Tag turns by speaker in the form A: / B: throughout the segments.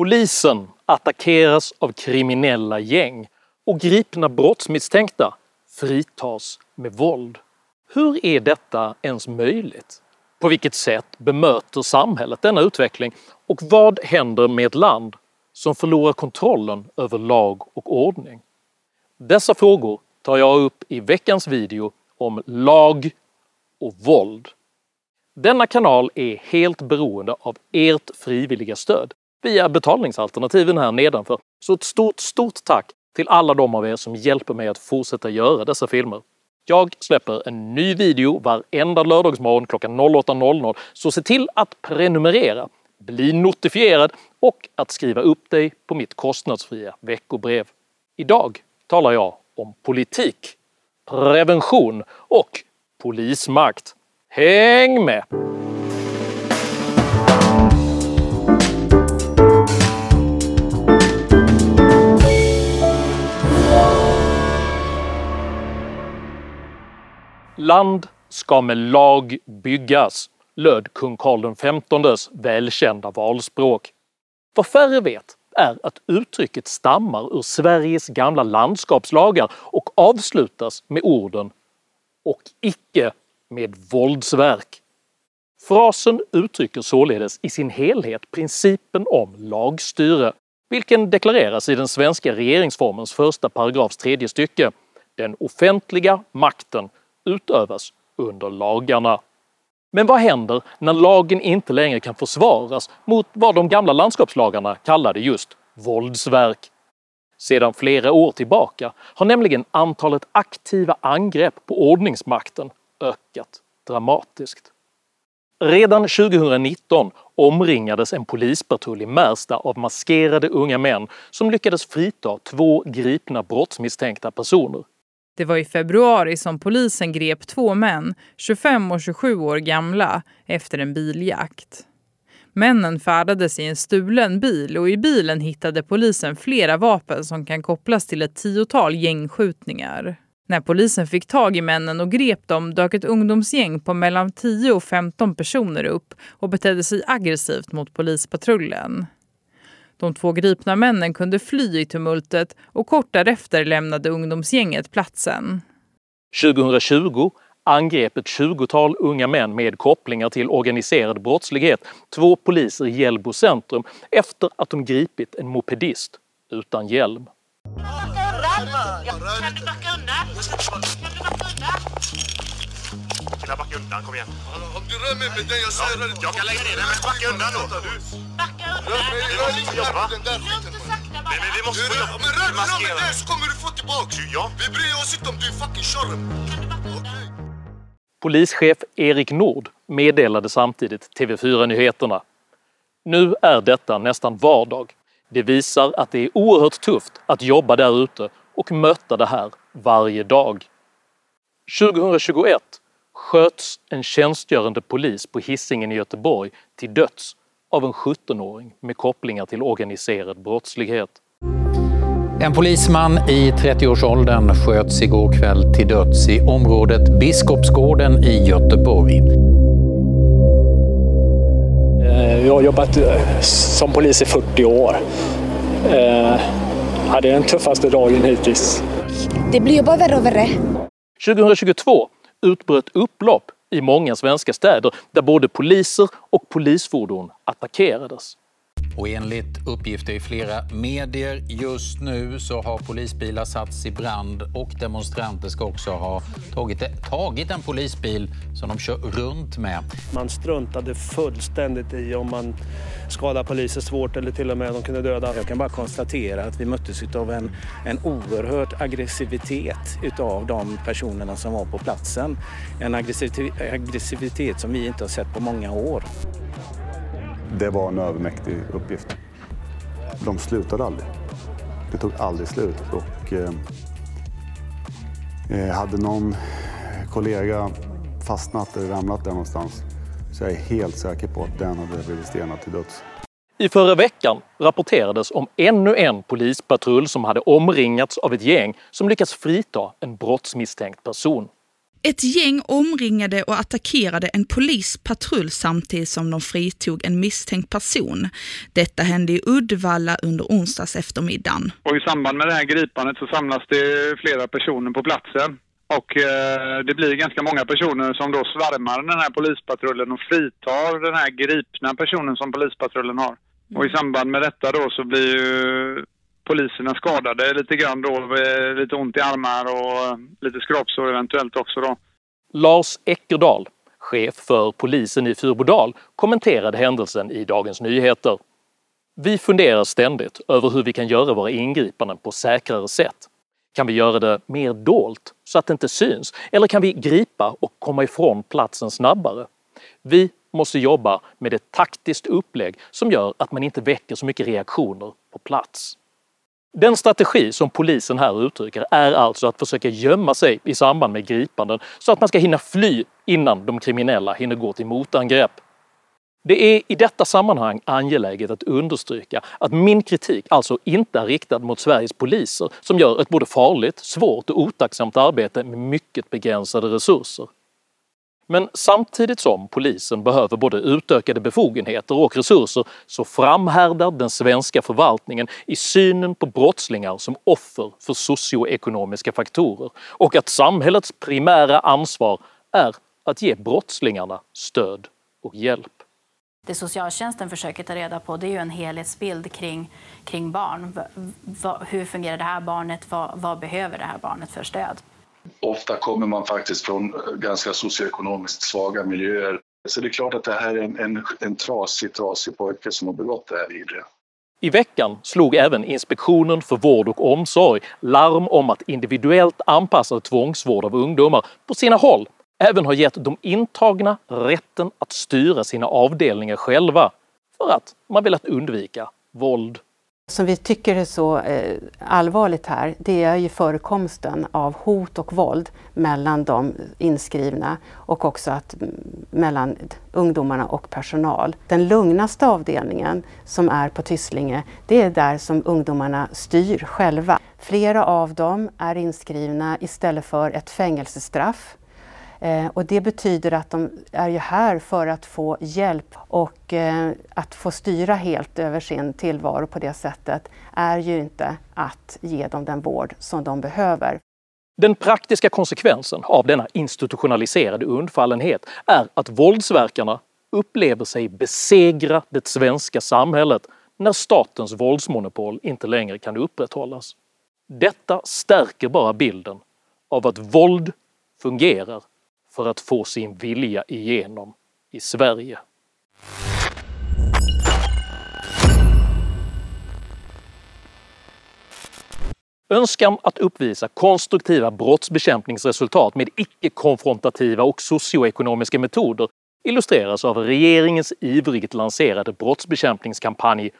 A: Polisen attackeras av kriminella gäng och gripna brottsmisstänkta fritas med våld. Hur är detta ens möjligt? På vilket sätt bemöter samhället denna utveckling och vad händer med ett land som förlorar kontrollen över lag och ordning? Dessa frågor tar jag upp i veckans video om lag och våld. Denna kanal är helt beroende av ert frivilliga stöd via betalningsalternativen här nedanför, så ett stort, stort tack till alla de av er som hjälper mig att fortsätta göra dessa filmer. Jag släpper en ny video varenda lördagsmorgon klockan 08.00 så se till att prenumerera, bli notifierad och att skriva upp dig på mitt kostnadsfria veckobrev. Idag talar jag om politik, prevention och polismakt. Häng med! Land ska med lag byggas, löd kung Karl XVs välkända valspråk. Vad färre vet är att uttrycket stammar ur Sveriges gamla landskapslagar och avslutas med orden “och icke med våldsverk”. Frasen uttrycker således i sin helhet principen om lagstyre, vilken deklareras i den svenska regeringsformens första paragrafs tredje stycke. Den offentliga makten utövas under lagarna. Men vad händer när lagen inte längre kan försvaras mot vad de gamla landskapslagarna kallade just våldsverk? Sedan flera år tillbaka har nämligen antalet aktiva angrepp på ordningsmakten ökat dramatiskt. Redan 2019 omringades en polispatrull i Märsta av maskerade unga män som lyckades frita två gripna brottsmisstänkta personer.
B: Det var i februari som polisen grep två män, 25 och 27 år gamla, efter en biljakt. Männen färdades i en stulen bil och i bilen hittade polisen flera vapen som kan kopplas till ett tiotal gängskjutningar. När polisen fick tag i männen och grep dem dök ett ungdomsgäng på mellan 10 och 15 personer upp och betedde sig aggressivt mot polispatrullen. De två gripna männen kunde fly i tumultet och kort därefter lämnade ungdomsgänget platsen.
A: 2020 angrep ett 20-tal unga män med kopplingar till organiserad brottslighet två poliser i Hjällbo centrum efter att de gripit en mopedist utan hjälm.
C: Kan du backa undan?
D: Killar backa undan, kom igen.
E: Om du rör mig med den jag säger
D: Ja, jag kan lägga ner den, men backa undan då.
C: Backa undan!
D: jobba.
E: där
C: Lugnt
E: skiten.
C: och sakta
D: Men, vi måste
E: Du
D: få jobba.
E: men rör
D: Vi
E: mig med den så kommer du få tillbaks.
D: Ja.
E: Vi bryr oss inte om du är fucking tjorren.
C: Kan du backa undan?
A: Polischef Erik Nord meddelade samtidigt TV4-nyheterna. Nu är detta nästan vardag. Det visar att det är oerhört tufft att jobba där ute och möta det här varje dag. 2021 sköts en tjänstgörande polis på Hisingen i Göteborg till döds av en 17-åring med kopplingar till organiserad brottslighet.
F: En polisman i 30-årsåldern sköts igår kväll till döds i området Biskopsgården i Göteborg.
G: Eh, Jag har jobbat eh, som polis i 40 år. Eh, hade den tuffaste dagen hittills.
H: Det blir bara värre och värre.
A: 2022 utbröt upplopp i många svenska städer där både poliser och polisfordon attackerades.
F: Och enligt uppgifter i flera medier just nu så har polisbilar satts i brand och demonstranter ska också ha tagit, tagit en polisbil som de kör runt med.
I: Man struntade fullständigt i om man skadade poliser svårt eller till och med de kunde döda.
J: Jag kan bara konstatera att vi möttes av en, en oerhörd aggressivitet utav de personerna som var på platsen. En aggressivitet, aggressivitet som vi inte har sett på många år.
K: Det var en övermäktig uppgift. De slutade aldrig. Det tog aldrig slut. Och, eh, eh hade någon kollega fastnat eller ramlat där någonstans så jag är helt säker på att den hade blivit stenad till döds.
A: I förra veckan rapporterades om ännu en polispatrull som hade omringats av ett gäng som lyckats frita en brottsmisstänkt person.
L: Ett gäng omringade och attackerade en polispatrull samtidigt som de fritog en misstänkt person. Detta hände i Uddevalla under onsdags eftermiddagen.
M: Och i samband med det här gripandet så samlas det flera personer på platsen. Och eh, det blir ganska många personer som då svärmar den här polispatrullen och fritar den här gripna personen som polispatrullen har. Och i samband med detta då så blir ju poliserna skadade lite grann då, eh, lite ont i armar och eh, lite skrapsår eventuellt också då.
A: Lars Eckerdal, chef för polisen i Fyrbodal, kommenterade händelsen i Dagens Nyheter. Vi funderar ständigt över hur vi kan göra våra ingripanden på säkrare sätt. Kan vi göra det mer dolt så att det inte syns? Eller kan vi gripa och komma ifrån platsen snabbare? Vi måste jobba med ett taktiskt upplägg som gör att man inte väcker så mycket reaktioner på plats. Den strategi som polisen här uttrycker är alltså att försöka gömma sig i samband med gripanden så att man ska hinna fly innan de kriminella hinner gå till motangrepp. Det är i detta sammanhang angeläget att understryka att min kritik alltså inte är riktad mot Sveriges poliser som gör ett både farligt, svårt och otacksamt arbete med mycket begränsade resurser. Men samtidigt som polisen behöver både utökade befogenheter och resurser så framhärdar den svenska förvaltningen i synen på brottslingar som offer för socioekonomiska faktorer och att samhällets primära ansvar är att ge brottslingarna stöd och hjälp.
N: Det socialtjänsten försöker ta reda på det är ju en helhetsbild kring, kring barn. V hur fungerar det här barnet? Vad, vad behöver det här barnet för stöd?
O: Ofta kommer man faktiskt från eh, ganska socioekonomiskt svaga miljöer. Så det är klart att det här är en, en, en trasig, trasig pojke som har begått det här vidriga.
A: I veckan slog även Inspektionen för vård och omsorg larm om att individuellt anpassad tvångsvård av ungdomar på sina håll även har gett de intagna rätten att styra sina avdelningar själva för att man velat undvika våld
P: som vi tycker är så eh, allvarligt här, det är ju förekomsten av hot och våld mellan de inskrivna och också att, mellan ungdomarna och personal. Den lugnaste avdelningen som är på Tysslinge, det är där som ungdomarna styr själva. Flera av dem är inskrivna istället för ett fängelsestraff Eh, och det betyder att de är ju här för att få hjälp och eh, att få styra helt över sin tillvaro på det sättet är ju inte att ge dem den vård som de behöver.
A: Den praktiska konsekvensen av denna institutionaliserade undfallenhet är att våldsverkarna upplever sig besegra det svenska samhället när statens våldsmonopol inte längre kan upprätthållas. Detta stärker bara bilden av att våld fungerar för att få sin vilja igenom i Sverige. Önskan att uppvisa konstruktiva brottsbekämpningsresultat med icke-konfrontativa och socioekonomiska metoder illustreras av regeringens ivrigt lanserade brottsbekämpningskampanj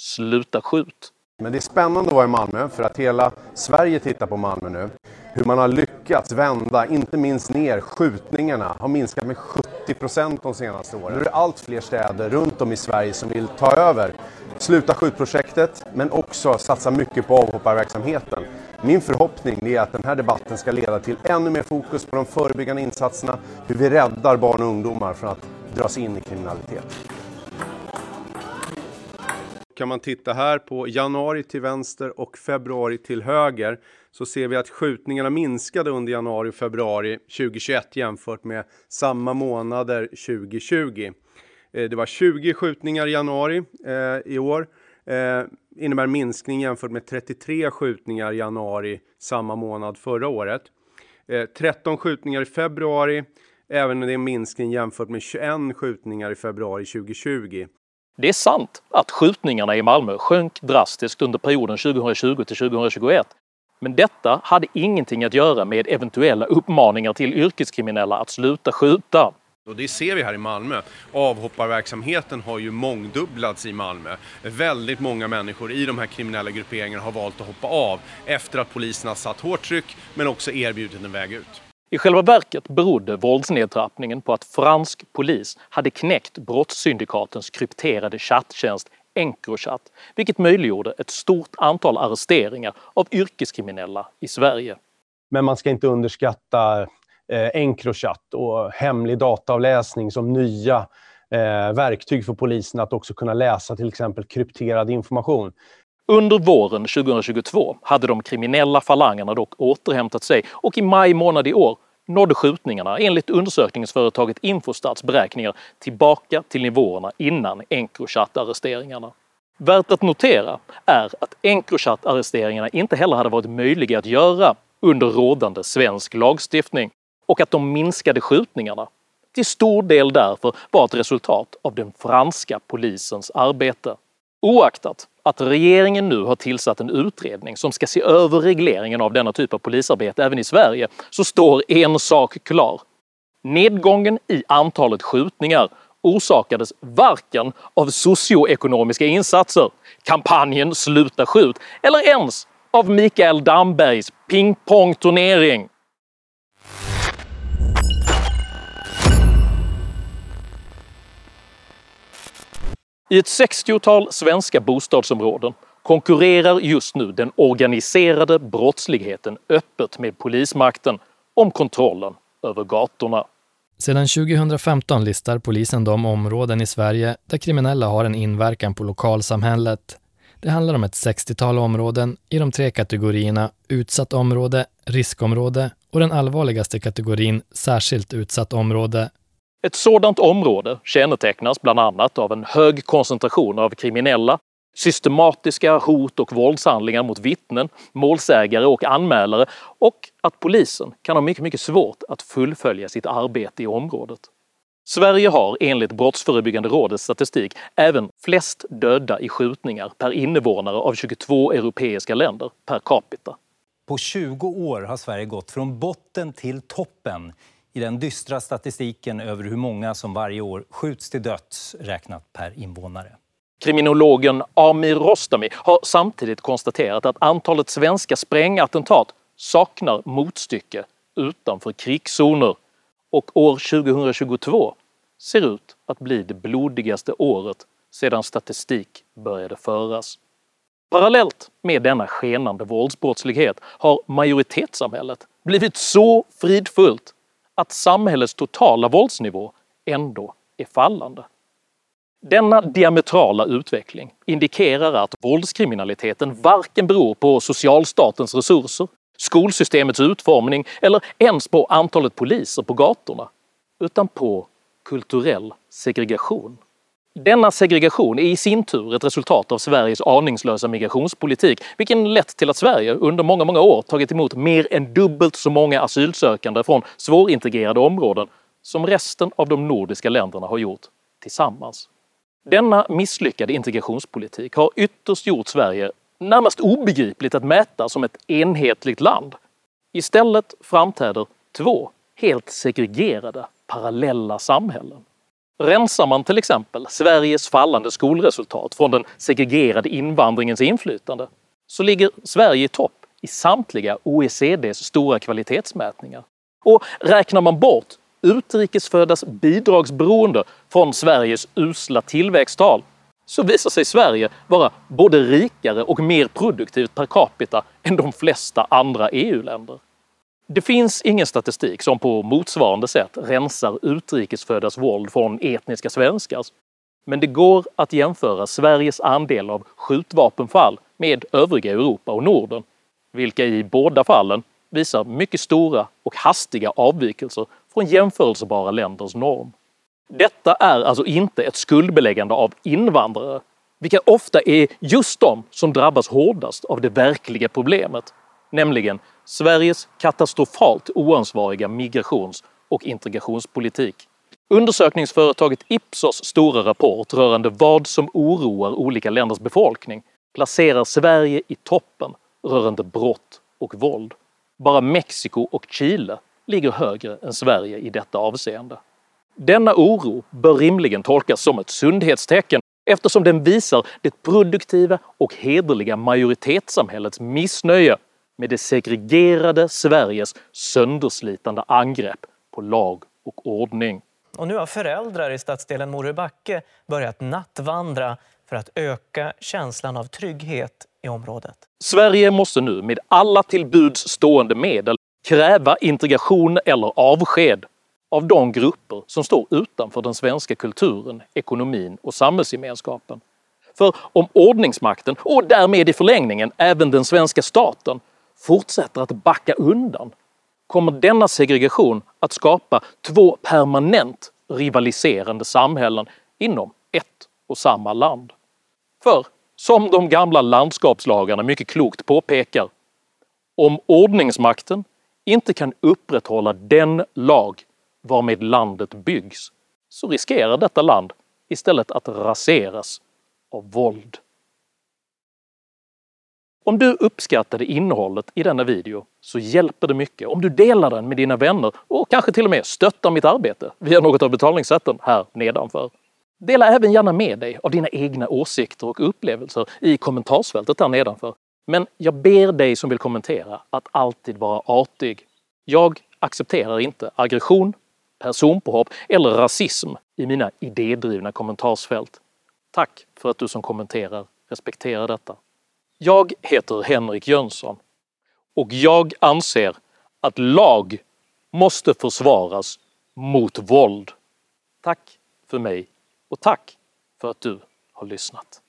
A: Sluta skjut.
Q: Men det är spännande att vara i Malmö för att hela Sverige tittar på Malmö nu. Hur man har lyckats lyckats vända, inte minst ner, skjutningarna har minskat med 70 procent de senaste åren. Nu är det allt fler städer runt om i Sverige som vill ta över Sluta skjutprojektet men också satsa mycket på avhopparverksamheten. Min förhoppning är att den här debatten ska leda till ännu mer fokus på de förebyggande insatserna, hur vi räddar barn och ungdomar från att dras in i kriminalitet kan man titta här på januari till vänster och februari till höger så ser vi att skjutningarna minskade under januari och februari 2021 jämfört med samma månader 2020. Eh, det var 20 skjutningar i januari eh, i år. Eh, innebär minskning jämfört med 33 skjutningar i januari samma månad förra året. Eh, 13 skjutningar i februari, även det är en minskning jämfört med 21 skjutningar i februari 2020.
A: Det är sant att skjutningarna i Malmö sjönk drastiskt under perioden 2020 till 2021. Men detta hade ingenting att göra med eventuella uppmaningar till yrkeskriminella att sluta skjuta.
Q: Och det ser vi här i Malmö. Avhopparverksamheten har ju mångdubblats i Malmö. Väldigt många människor i de här kriminella grupperingarna har valt att hoppa av efter att polisen har satt hårt tryck men också erbjudit en väg ut.
A: I själva verket berodde våldsnedtrappningen på att fransk polis hade knäckt brottssyndikatens krypterade chatttjänst Encrochat, vilket möjliggjorde ett stort antal arresteringar av yrkeskriminella i Sverige.
Q: Men man ska inte underskatta eh, Encrochat och hemlig dataavläsning som nya eh, verktyg för polisen att också kunna läsa till exempel krypterad information.
A: Under våren 2022 hade de kriminella falangerna dock återhämtat sig och i maj månad i år nådde skjutningarna enligt undersökningsföretaget Infostats beräkningar tillbaka till nivåerna innan Encrochat-arresteringarna. Värt att notera är att Encrochat-arresteringarna inte heller hade varit möjliga att göra under rådande svensk lagstiftning och att de minskade skjutningarna till stor del därför var ett resultat av den franska polisens arbete. Oaktat att regeringen nu har tillsatt en utredning som ska se över regleringen av denna typ av polisarbete även i Sverige så står en sak klar. Nedgången i antalet skjutningar orsakades varken av socioekonomiska insatser, kampanjen Sluta skjut eller ens av Mikael Dambergs pingpongturnering. I ett 60-tal svenska bostadsområden konkurrerar just nu den organiserade brottsligheten öppet med polismakten om kontrollen över gatorna.
R: Sedan 2015 listar polisen de områden i Sverige där kriminella har en inverkan på lokalsamhället. Det handlar om ett 60-tal områden i de tre kategorierna utsatt område, riskområde och den allvarligaste kategorin särskilt utsatt område.
A: Ett sådant område kännetecknas bland annat av en hög koncentration av kriminella, systematiska hot och våldshandlingar mot vittnen, målsägare och anmälare och att polisen kan ha mycket, mycket svårt att fullfölja sitt arbete i området. Sverige har enligt Brottsförebyggande rådets statistik även flest döda i skjutningar per invånare av 22 europeiska länder per capita.
S: På 20 år har Sverige gått från botten till toppen i den dystra statistiken över hur många som varje år skjuts till döds räknat per invånare.
A: Kriminologen Amir Rostami har samtidigt konstaterat att antalet svenska sprängattentat saknar motstycke utanför krigszoner och år 2022 ser ut att bli det blodigaste året sedan statistik började föras. Parallellt med denna skenande våldsbrottslighet har majoritetssamhället blivit så fridfullt att samhällets totala våldsnivå ändå är fallande. Denna diametrala utveckling indikerar att våldskriminaliteten varken beror på socialstatens resurser, skolsystemets utformning eller ens på antalet poliser på gatorna, utan på kulturell segregation. Denna segregation är i sin tur ett resultat av Sveriges aningslösa migrationspolitik, vilken lett till att Sverige under många, många år tagit emot mer än dubbelt så många asylsökande från svårintegrerade områden som resten av de nordiska länderna har gjort tillsammans. Denna misslyckade integrationspolitik har ytterst gjort Sverige närmast obegripligt att mäta som ett enhetligt land. Istället framträder två helt segregerade parallella samhällen. Rensar man till exempel Sveriges fallande skolresultat från den segregerade invandringens inflytande så ligger Sverige i topp i samtliga OECDs stora kvalitetsmätningar. Och räknar man bort utrikesföddas bidragsberoende från Sveriges usla tillväxttal så visar sig Sverige vara både rikare och mer produktivt per capita än de flesta andra EU-länder. Det finns ingen statistik som på motsvarande sätt rensar utrikesföddas våld från etniska svenskars. Men det går att jämföra Sveriges andel av skjutvapenfall med övriga Europa och Norden, vilka i båda fallen visar mycket stora och hastiga avvikelser från jämförelsebara länders norm. Detta är alltså inte ett skuldbeläggande av invandrare, vilka ofta är just de som drabbas hårdast av det verkliga problemet, nämligen Sveriges katastrofalt oansvariga migrations och integrationspolitik. Undersökningsföretaget Ipsos stora rapport rörande vad som oroar olika länders befolkning placerar Sverige i toppen rörande brott och våld. Bara Mexiko och Chile ligger högre än Sverige i detta avseende. Denna oro bör rimligen tolkas som ett sundhetstecken eftersom den visar det produktiva och hederliga majoritetssamhällets missnöje med det segregerade Sveriges sönderslitande angrepp på lag och ordning.
T: Och nu har föräldrar i stadsdelen Morebacke börjat nattvandra för att öka känslan av trygghet i området.
A: Sverige måste nu med alla till buds stående medel kräva integration eller avsked av de grupper som står utanför den svenska kulturen, ekonomin och samhällsgemenskapen. För om ordningsmakten, och därmed i förlängningen även den svenska staten, fortsätter att backa undan kommer denna segregation att skapa två permanent rivaliserande samhällen inom ett och samma land. För, som de gamla landskapslagarna mycket klokt påpekar, om ordningsmakten inte kan upprätthålla den lag varmed landet byggs så riskerar detta land istället att raseras av våld. Om du uppskattade innehållet i denna video så hjälper det mycket om du delar den med dina vänner och kanske till och med stöttar mitt arbete via något av betalningssätten här nedanför. Dela även gärna med dig av dina egna åsikter och upplevelser i kommentarsfältet här nedanför. Men jag ber dig som vill kommentera att alltid vara artig. Jag accepterar inte aggression, personpåhopp eller rasism i mina idédrivna kommentarsfält. Tack för att du som kommenterar respekterar detta. Jag heter Henrik Jönsson och jag anser att lag måste försvaras mot våld. Tack för mig och tack för att du har lyssnat.